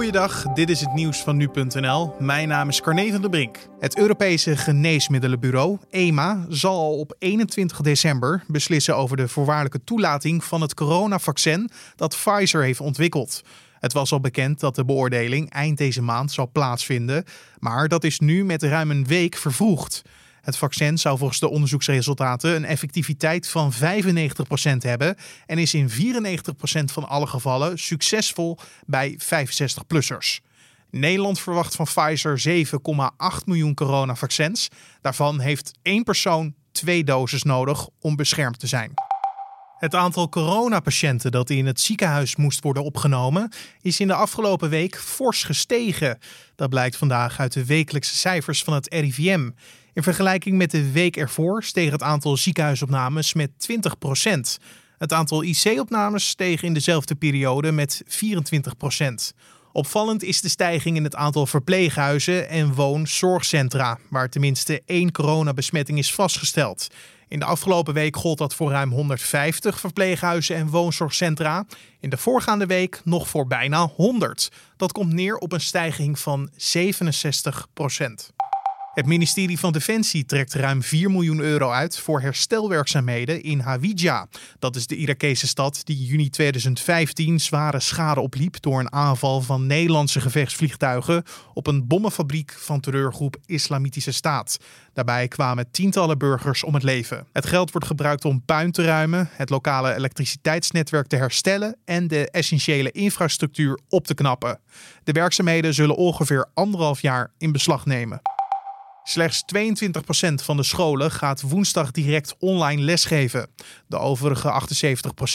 Goeiedag, dit is het nieuws van nu.nl. Mijn naam is Carne van der Brink. Het Europese Geneesmiddelenbureau, EMA, zal al op 21 december beslissen over de voorwaardelijke toelating van het coronavaccin dat Pfizer heeft ontwikkeld. Het was al bekend dat de beoordeling eind deze maand zou plaatsvinden, maar dat is nu met ruim een week vervroegd. Het vaccin zou volgens de onderzoeksresultaten een effectiviteit van 95% hebben en is in 94% van alle gevallen succesvol bij 65-plussers. Nederland verwacht van Pfizer 7,8 miljoen coronavaccins. Daarvan heeft één persoon twee doses nodig om beschermd te zijn. Het aantal coronapatiënten dat in het ziekenhuis moest worden opgenomen, is in de afgelopen week fors gestegen. Dat blijkt vandaag uit de wekelijkse cijfers van het RIVM. In vergelijking met de week ervoor steeg het aantal ziekenhuisopnames met 20% Het aantal IC-opnames steeg in dezelfde periode met 24 Opvallend is de stijging in het aantal verpleeghuizen en woonzorgcentra, waar tenminste één coronabesmetting is vastgesteld. In de afgelopen week gold dat voor ruim 150 verpleeghuizen en woonzorgcentra. In de voorgaande week nog voor bijna 100. Dat komt neer op een stijging van 67 procent. Het ministerie van Defensie trekt ruim 4 miljoen euro uit voor herstelwerkzaamheden in Hawija. Dat is de Irakese stad die juni 2015 zware schade opliep door een aanval van Nederlandse gevechtsvliegtuigen op een bommenfabriek van terreurgroep Islamitische Staat. Daarbij kwamen tientallen burgers om het leven. Het geld wordt gebruikt om puin te ruimen, het lokale elektriciteitsnetwerk te herstellen en de essentiële infrastructuur op te knappen. De werkzaamheden zullen ongeveer anderhalf jaar in beslag nemen. Slechts 22% van de scholen gaat woensdag direct online lesgeven. De overige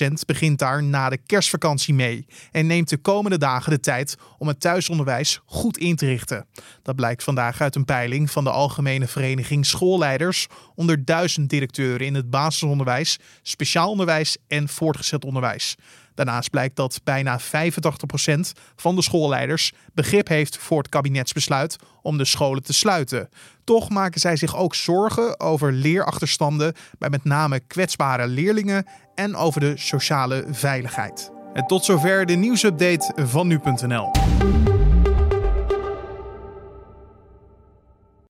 78% begint daar na de kerstvakantie mee en neemt de komende dagen de tijd om het thuisonderwijs goed in te richten. Dat blijkt vandaag uit een peiling van de Algemene Vereniging Schoolleiders onder duizend directeuren in het basisonderwijs, speciaal onderwijs en voortgezet onderwijs. Daarnaast blijkt dat bijna 85% van de schoolleiders begrip heeft voor het kabinetsbesluit om de scholen te sluiten. Toch maken zij zich ook zorgen over leerachterstanden bij met name kwetsbare leerlingen en over de sociale veiligheid. En tot zover de nieuwsupdate van nu.nl.